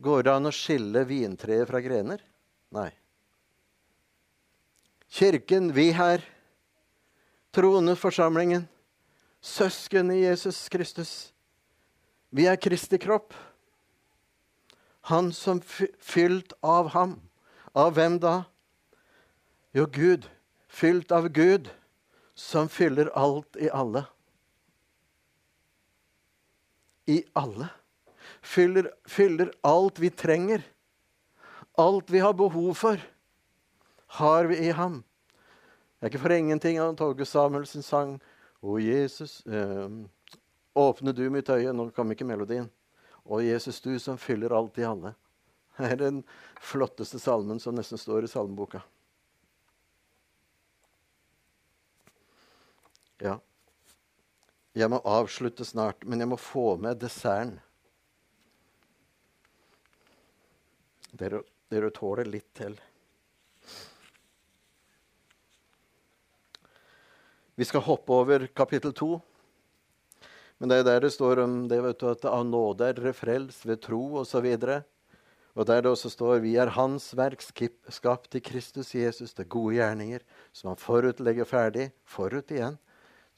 Går det an å skille vintreet fra grener? Nei. Kirken, vi her, troende forsamlingen, søsken i Jesus Kristus. Vi er Kristi kropp. Han som fylt av ham. Av hvem da? Jo, Gud. Fylt av Gud, som fyller alt i alle. I alle. Fyller, fyller alt vi trenger. Alt vi har behov for, har vi i ham. Det er ikke for ingenting han Torgeir Samuelsen sang Å, Jesus, øh, åpne du mitt øye Nå kom ikke melodien. Å, Jesus, du som fyller alt i alle. Det er den flotteste salmen som nesten står i salmeboka. Ja. Jeg må avslutte snart, men jeg må få med desserten. Dere, dere tåler litt til. Vi skal hoppe over kapittel to. Men det er der det står om det vet du, at av nåde er dere frelst ved tro osv. Og der det også står vi er Hans verk, skapt i Kristus Jesus, det gode gjerninger, som han forut legger ferdig, forut igjen,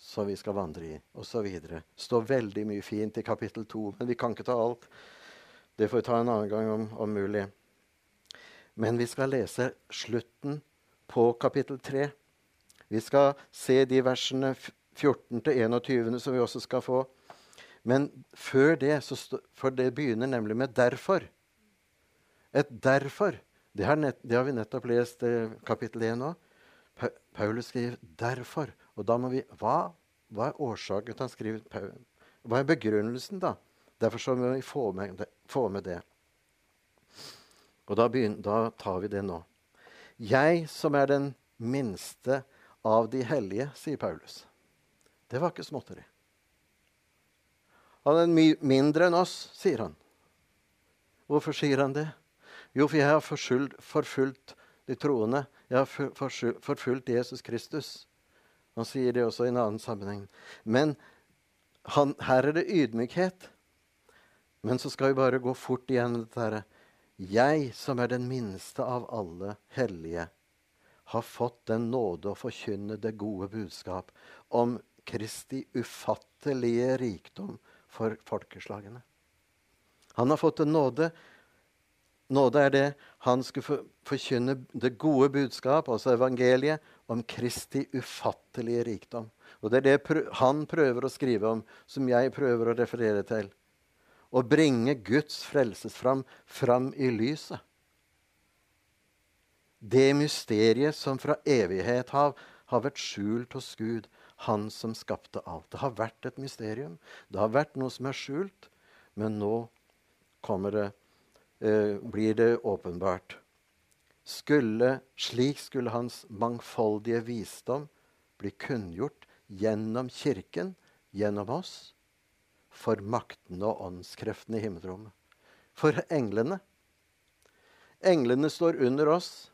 som vi skal vandre i, osv. Det står veldig mye fint i kapittel 2, men vi kan ikke ta alt. Det får vi ta en annen gang om, om mulig. Men vi skal lese slutten på kapittel 3. Vi skal se de versene 14-21 som vi også skal få. Men før det, for det begynner nemlig med 'derfor'. Et 'derfor'. Det har, nett, det har vi nettopp lest i kapittel 1 nå. Paulus skriver 'derfor'. Og da må vi Hva, hva er årsaken til han skriver Hva er begrunnelsen, da? Derfor så må vi få med det. Få med det. Og da, begynner, da tar vi det nå. Jeg som er den minste av de hellige, sier Paulus. Det var ikke småtteri. Han er mye mindre enn oss, sier han. Hvorfor sier han det? Jo, for jeg har forfulgt de troende. Jeg har forfulgt Jesus Kristus. Han sier det også i en annen sammenheng. Men han, her er det ydmykhet. Men så skal vi bare gå fort igjen dette herre. Jeg, som er den minste av alle hellige, har fått den nåde å forkynne det gode budskap om Kristi ufattelige rikdom for folkeslagene. Han har fått en nåde. Nåde er det han skulle forkynne det gode budskap, altså evangeliet, om Kristi ufattelige rikdom. Og Det er det han prøver å skrive om, som jeg prøver å referere til. Å bringe Guds frelsesfram fram i lyset. Det mysteriet som fra evighet av har vært skjult hos Gud, han som skapte alt. Det har vært et mysterium. Det har vært noe som er skjult, men nå det, eh, blir det åpenbart. Skulle, slik skulle hans mangfoldige visdom bli kunngjort gjennom Kirken, gjennom oss, for maktene og åndskreftene i himmelrommet. For englene. Englene står under oss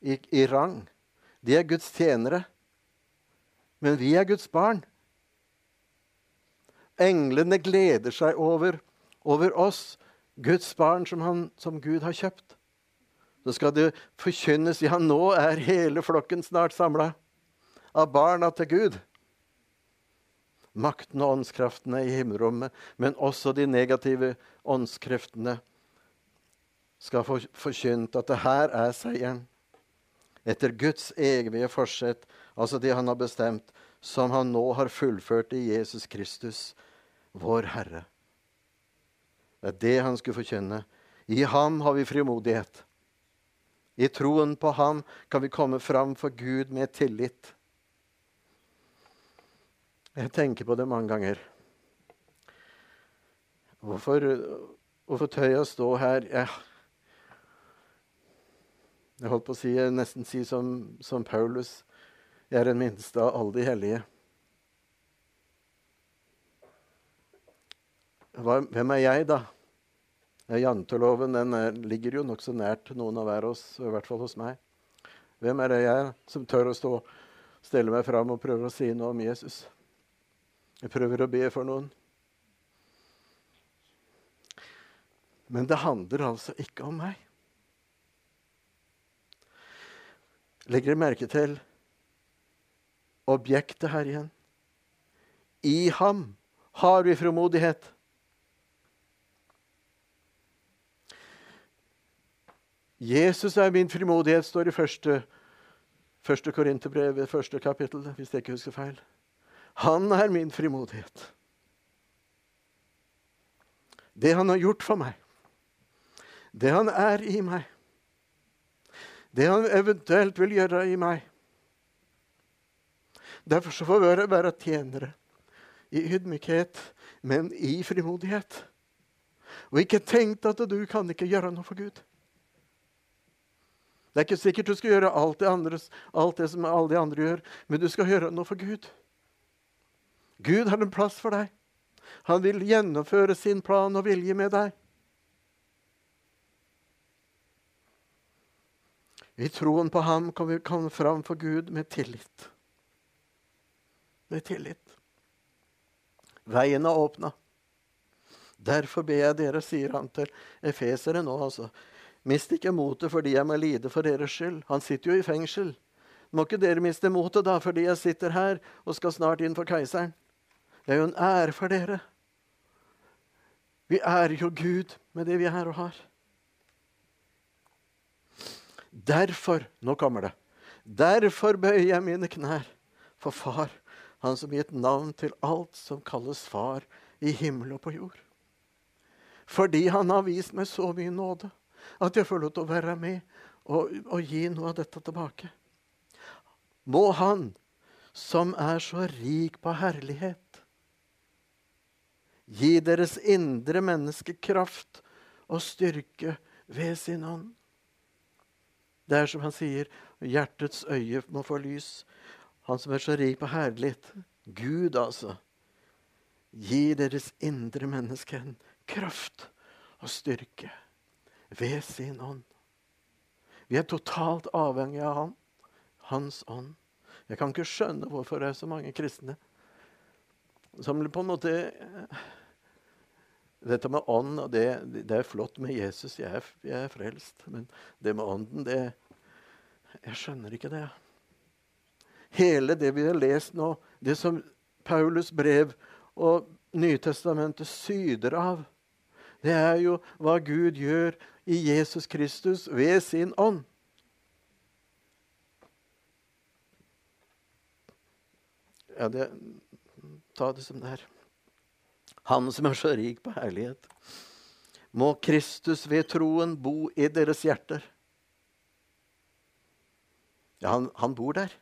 i, i rang. De er Guds tjenere. Men vi er Guds barn. Englene gleder seg over, over oss, Guds barn som, han, som Gud har kjøpt. Så skal det forkynnes Ja, nå er hele flokken snart samla. Av barna til Gud. Makten og åndskreftene i himmelrommet, men også de negative åndskreftene, skal få forkynt at det her er seieren. Etter Guds evige forsett, altså det han har bestemt, som han nå har fullført i Jesus Kristus, vår Herre. Det er det han skulle forkynne. I ham har vi frimodighet. I troen på ham kan vi komme fram for Gud med tillit. Jeg tenker på det mange ganger. Hvorfor, hvorfor tør jeg å stå her? Jeg, jeg holdt på å si, nesten si som, som Paulus. Jeg er den minste av alle de hellige. Hva, hvem er jeg, da? Janteloven den er, ligger jo nokså nært noen av hver oss, i hvert fall hos meg. Hvem er det jeg som tør å stå, stelle meg fram og prøve å si noe om Jesus? Jeg prøver å be for noen. Men det handler altså ikke om meg. Legger dere merke til objektet her igjen? I ham har vi fromodighet. Jesus er min frimodighet, står i første, første Korinterbrev, første kapittel, hvis jeg ikke husker feil. Han er min frimodighet. Det han har gjort for meg, det han er i meg, det han eventuelt vil gjøre i meg. Derfor så får vi være tjenere i ydmykhet, men i frimodighet. Og ikke tenkt at du kan ikke gjøre noe for Gud. Det er ikke sikkert du skal gjøre alt det, andres, alt det som alle de andre gjør, men du skal gjøre noe for Gud. Gud har en plass for deg. Han vil gjennomføre sin plan og vilje med deg. I troen på ham kan vi komme fram for Gud med tillit. Med tillit. Veien er åpna. Derfor ber jeg dere, sier han til efesere nå, altså. Mist ikke motet fordi jeg må lide for deres skyld. Han sitter jo i fengsel. Må ikke dere miste motet da fordi jeg sitter her og skal snart inn for keiseren? Det er jo en ære for dere. Vi ærer jo Gud med det vi er og har. Derfor Nå kommer det. Derfor bøyer jeg mine knær for Far, Han som gitt navn til alt som kalles Far i himmel og på jord. Fordi Han har vist meg så mye nåde at jeg får lov til å være med og, og gi noe av dette tilbake. Må Han, som er så rik på herlighet, gi deres indre menneske kraft og styrke ved sin ånd. Det er som han sier, hjertets øye må få lys. Han som er så rik på herlighet. Gud, altså. Gi deres indre menneske en kraft og styrke ved sin ånd. Vi er totalt avhengig av han, hans ånd. Jeg kan ikke skjønne hvorfor det er så mange kristne som på en måte Dette med ånd det, det er flott med Jesus, jeg er, jeg er, frelst. Men det med ånden, det Jeg skjønner ikke det. Hele det vi har lest nå, det som Paulus brev og Nytestamentet syder av, det er jo hva Gud gjør i Jesus Kristus ved sin ånd. Ja, det, ta det som det er. Han som er så rik på herlighet. Må Kristus ved troen bo i deres hjerter. Ja, han, han bor der.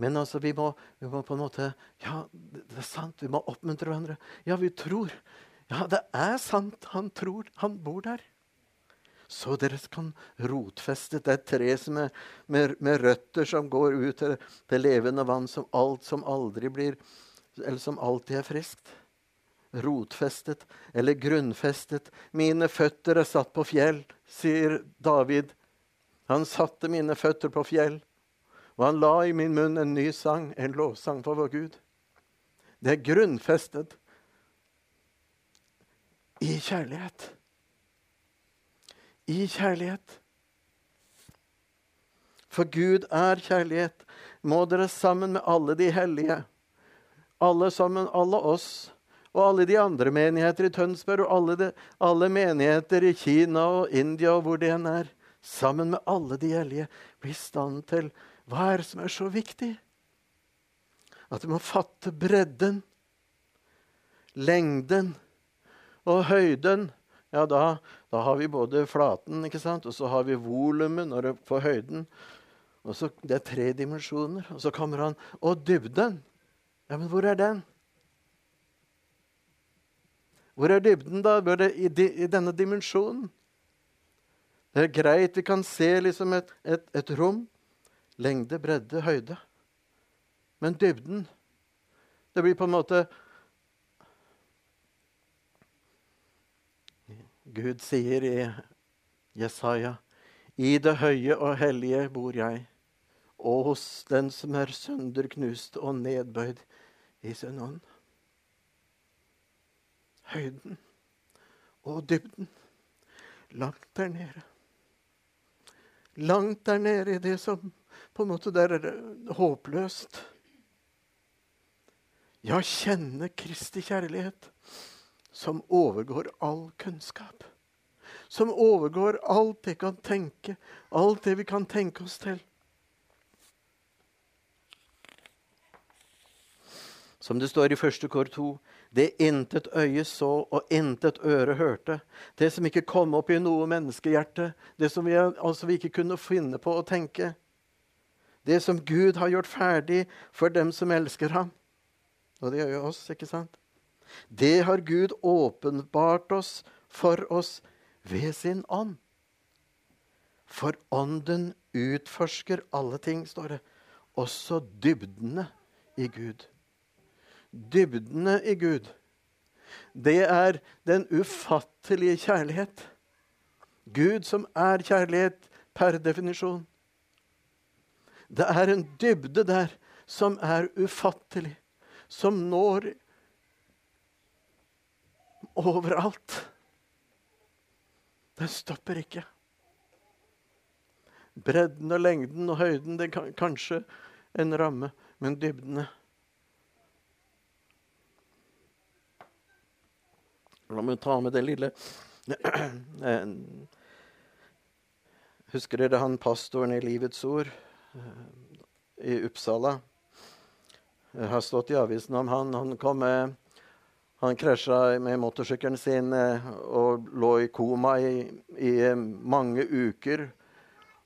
Men altså, vi må, vi må, på en måte Ja, det er sant. Vi må oppmuntre hverandre. Ja, vi tror. Ja, det er sant. Han tror. Han bor der så dere kan rotfeste det et tre som er, med, med, røtter som går ut til til levende vann, som alt som aldri blir Eller som alltid er friskt. Rotfestet eller grunnfestet. Mine føtter er satt på fjell, sier David. Han satte mine føtter på fjell, og han la i min munn en ny sang, en lovsang for vår Gud. Det er grunnfestet i kjærlighet i kjærlighet. For Gud er kjærlighet. Må dere sammen med alle de hellige, alle sammen, alle oss, og alle de andre menigheter i Tønsberg, og alle, de, alle menigheter i Kina og India og hvor det enn er, sammen med alle de hellige, bli i stand til hva er det som er så viktig? At du må fatte bredden, lengden og høyden. Ja, da, da har vi både flaten ikke sant? og så har vi volumet på høyden. Og så, Det er tre dimensjoner. Og så kommer han Og dybden. Ja, men hvor er den? Hvor er dybden, da? Er det i, i, denne dimensjonen? Det er greit, vi kan se liksom et, et, et rom. Lengde, bredde, høyde. Men dybden Det blir på en måte Gud sier i Jesaja i det høye og hellige bor jeg, og hos den som er sønderknust og nedbøyd i sin ånd høyden og dybden. Langt der nede. Langt der nede i det som på en måte der er håpløst. Ja, kjenne Kristi kjærlighet, som overgår all kunnskap. Som overgår alt det kan tenke, alt det vi kan tenke oss til. Som det står i første kår 2.: Det intet øye så og intet øre hørte. Det som ikke kom opp i noe menneskehjerte. Det som vi, altså vi ikke kunne finne på å tenke. Det som Gud har gjort ferdig for dem som elsker ham. Og det gjør jo oss, ikke sant? Det har Gud åpenbart oss for oss ved sin ånd. For ånden utforsker alle ting, står det. Også dybdene i Gud dybdene i Gud, det er den ufattelige kjærlighet. Gud som er kjærlighet per definisjon. Det er en dybde der som er ufattelig, som når overalt. Den stopper ikke. Bredden og lengden og høyden det kan kanskje en ramme, men dybdene La meg ta med det lille Husker dere han pastoren i Livets Ord eh, i Uppsala? Jeg har stått i avisen om han. Han kom med han krasja med motorsykkelen sin eh, og lå i koma i, i mange uker.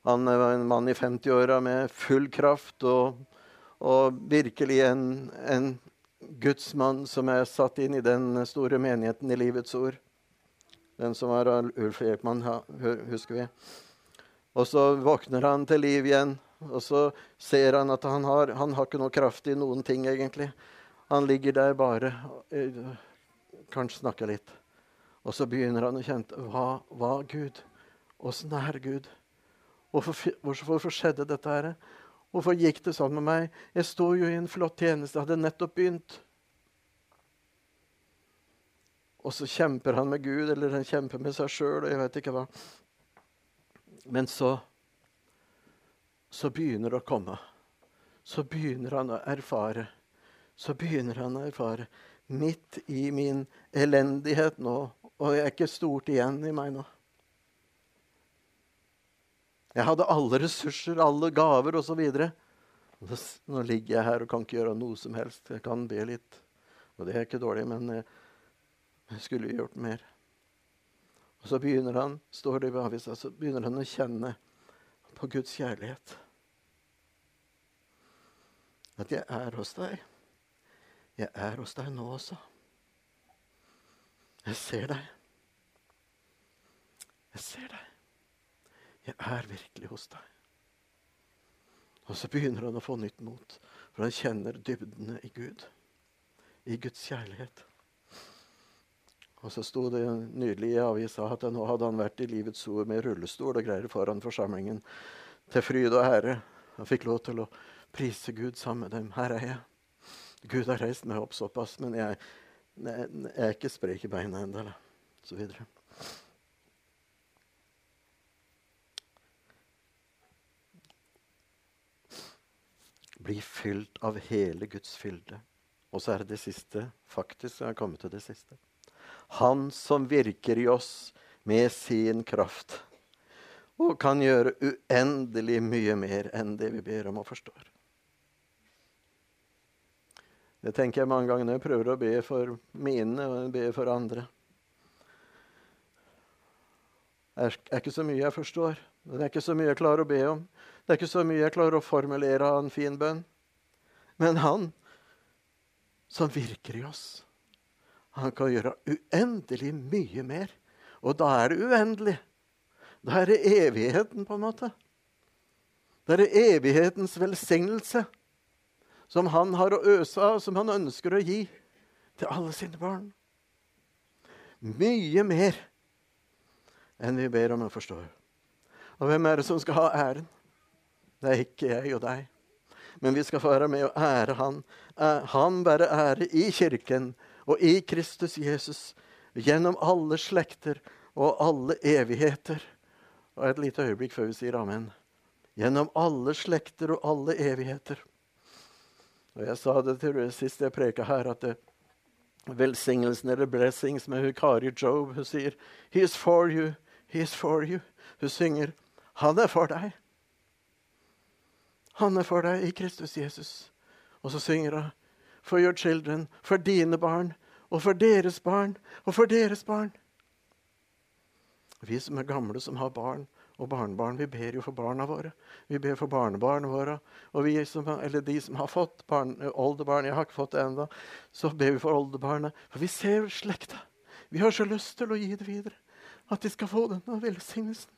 Han var en mann i 50-åra med full kraft og, og virkelig en, en Guds mann som er satt inn i den store menigheten i Livets Ord. Den som var Ulf Ekman, husker vi. Og så våkner han til liv igjen, og så ser han at han har, han har ikke noe kraft i noen ting, egentlig. Han ligger der bare eh, Kanskje snakker litt. Og så begynner han å kjenne Hva var Gud? Åssen er Gud? Hvorfor, hvorfor skjedde dette her? Hvorfor gikk det sånn med meg? Jeg sto jo i en flott tjeneste, hadde nettopp begynt. Og så kjemper han med Gud, eller han kjemper med seg sjøl, og jeg vet ikke hva. Men så så begynner det å komme. Så begynner han å erfare. Så begynner han å erfare. Midt i min elendighet nå, og jeg er ikke stort igjen i meg nå. Jeg hadde alle ressurser, alle gaver osv. Nå ligger jeg her og kan ikke gjøre noe som helst. Jeg kan be litt. Og det er ikke dårlig, men jeg skulle gjort mer. Og så begynner han står det i avisa, så begynner han å kjenne på Guds kjærlighet. At jeg er hos deg. Jeg er hos deg nå også. Jeg ser deg. Jeg ser deg. Jeg er virkelig hos deg. Og så begynner han å få nytt mot, for han kjenner dybdene i Gud. I Guds kjærlighet. Og så sto det nydelig i avisa at nå hadde han vært i Livets ord med rullestol og greier foran forsamlingen. Til fryd og ære. Han fikk lov til å prise Gud sammen med dem. Her er jeg. Gud har reist meg opp såpass, men jeg, jeg, jeg er ikke sprek i beina ennå. Så videre. bli fylt av hele Guds fylde. Og så er det det siste. Faktisk jeg har kommet til det siste. Han som virker i oss med sin kraft og kan gjøre uendelig mye mer enn det vi ber om og forstår. Det tenker jeg mange ganger når jeg prøver å be for mine og be for andre. Det er ikke så mye jeg forstår. Det er ikke så mye jeg klarer å be om. Det er ikke så mye jeg klarer å formulere av en fin bønn. Men han som virker i oss, han kan gjøre uendelig mye mer. Og da er det uendelig. Da er det evigheten, på en måte. Da er det evighetens velsignelse som han har å øse av, som han ønsker å gi til alle sine barn. Mye mer enn vi ber om og forstår. Og hvem er det som skal ha æren? Det er ikke jeg og deg. Men vi skal få være med og ære Han. Han bærer ære i Kirken og i Kristus Jesus gjennom alle slekter og alle evigheter. Og et lite øyeblikk før vi sier amen. Gjennom alle slekter og alle evigheter. Og Jeg sa det til sist jeg preka her, at det, velsignelsen eller blessings med hun Kari Job. Hun sier 'He for you, he for you'. Hun synger 'Han er for deg'. Han er for deg i Kristus Jesus. Og så synger hun 'For your children', for dine barn, og for deres barn, og for deres barn. Vi som er gamle, som har barn, og barnebarn. Vi ber jo for barna våre. Vi ber for barnebarna våre. Og vi som, eller de som har fått barn, oldebarn, jeg har ikke fått det ennå, så ber vi for oldebarnet. For vi ser slekta. Vi har så lyst til å gi det videre. At de skal få denne velsignelsen.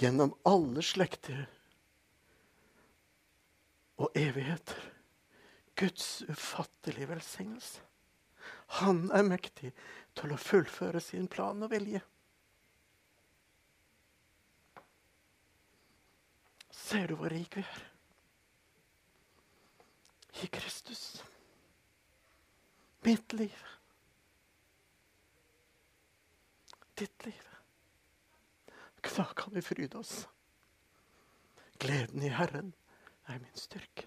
Gjennom alle slekter og evigheter. Guds ufattelige velsignelse. Han er mektig til å fullføre sin plan og vilje. Ser du hvor rik vi er? I Kristus. Mitt liv. Ditt liv. Da kan vi fryde oss. Gleden i Herren er min styrke.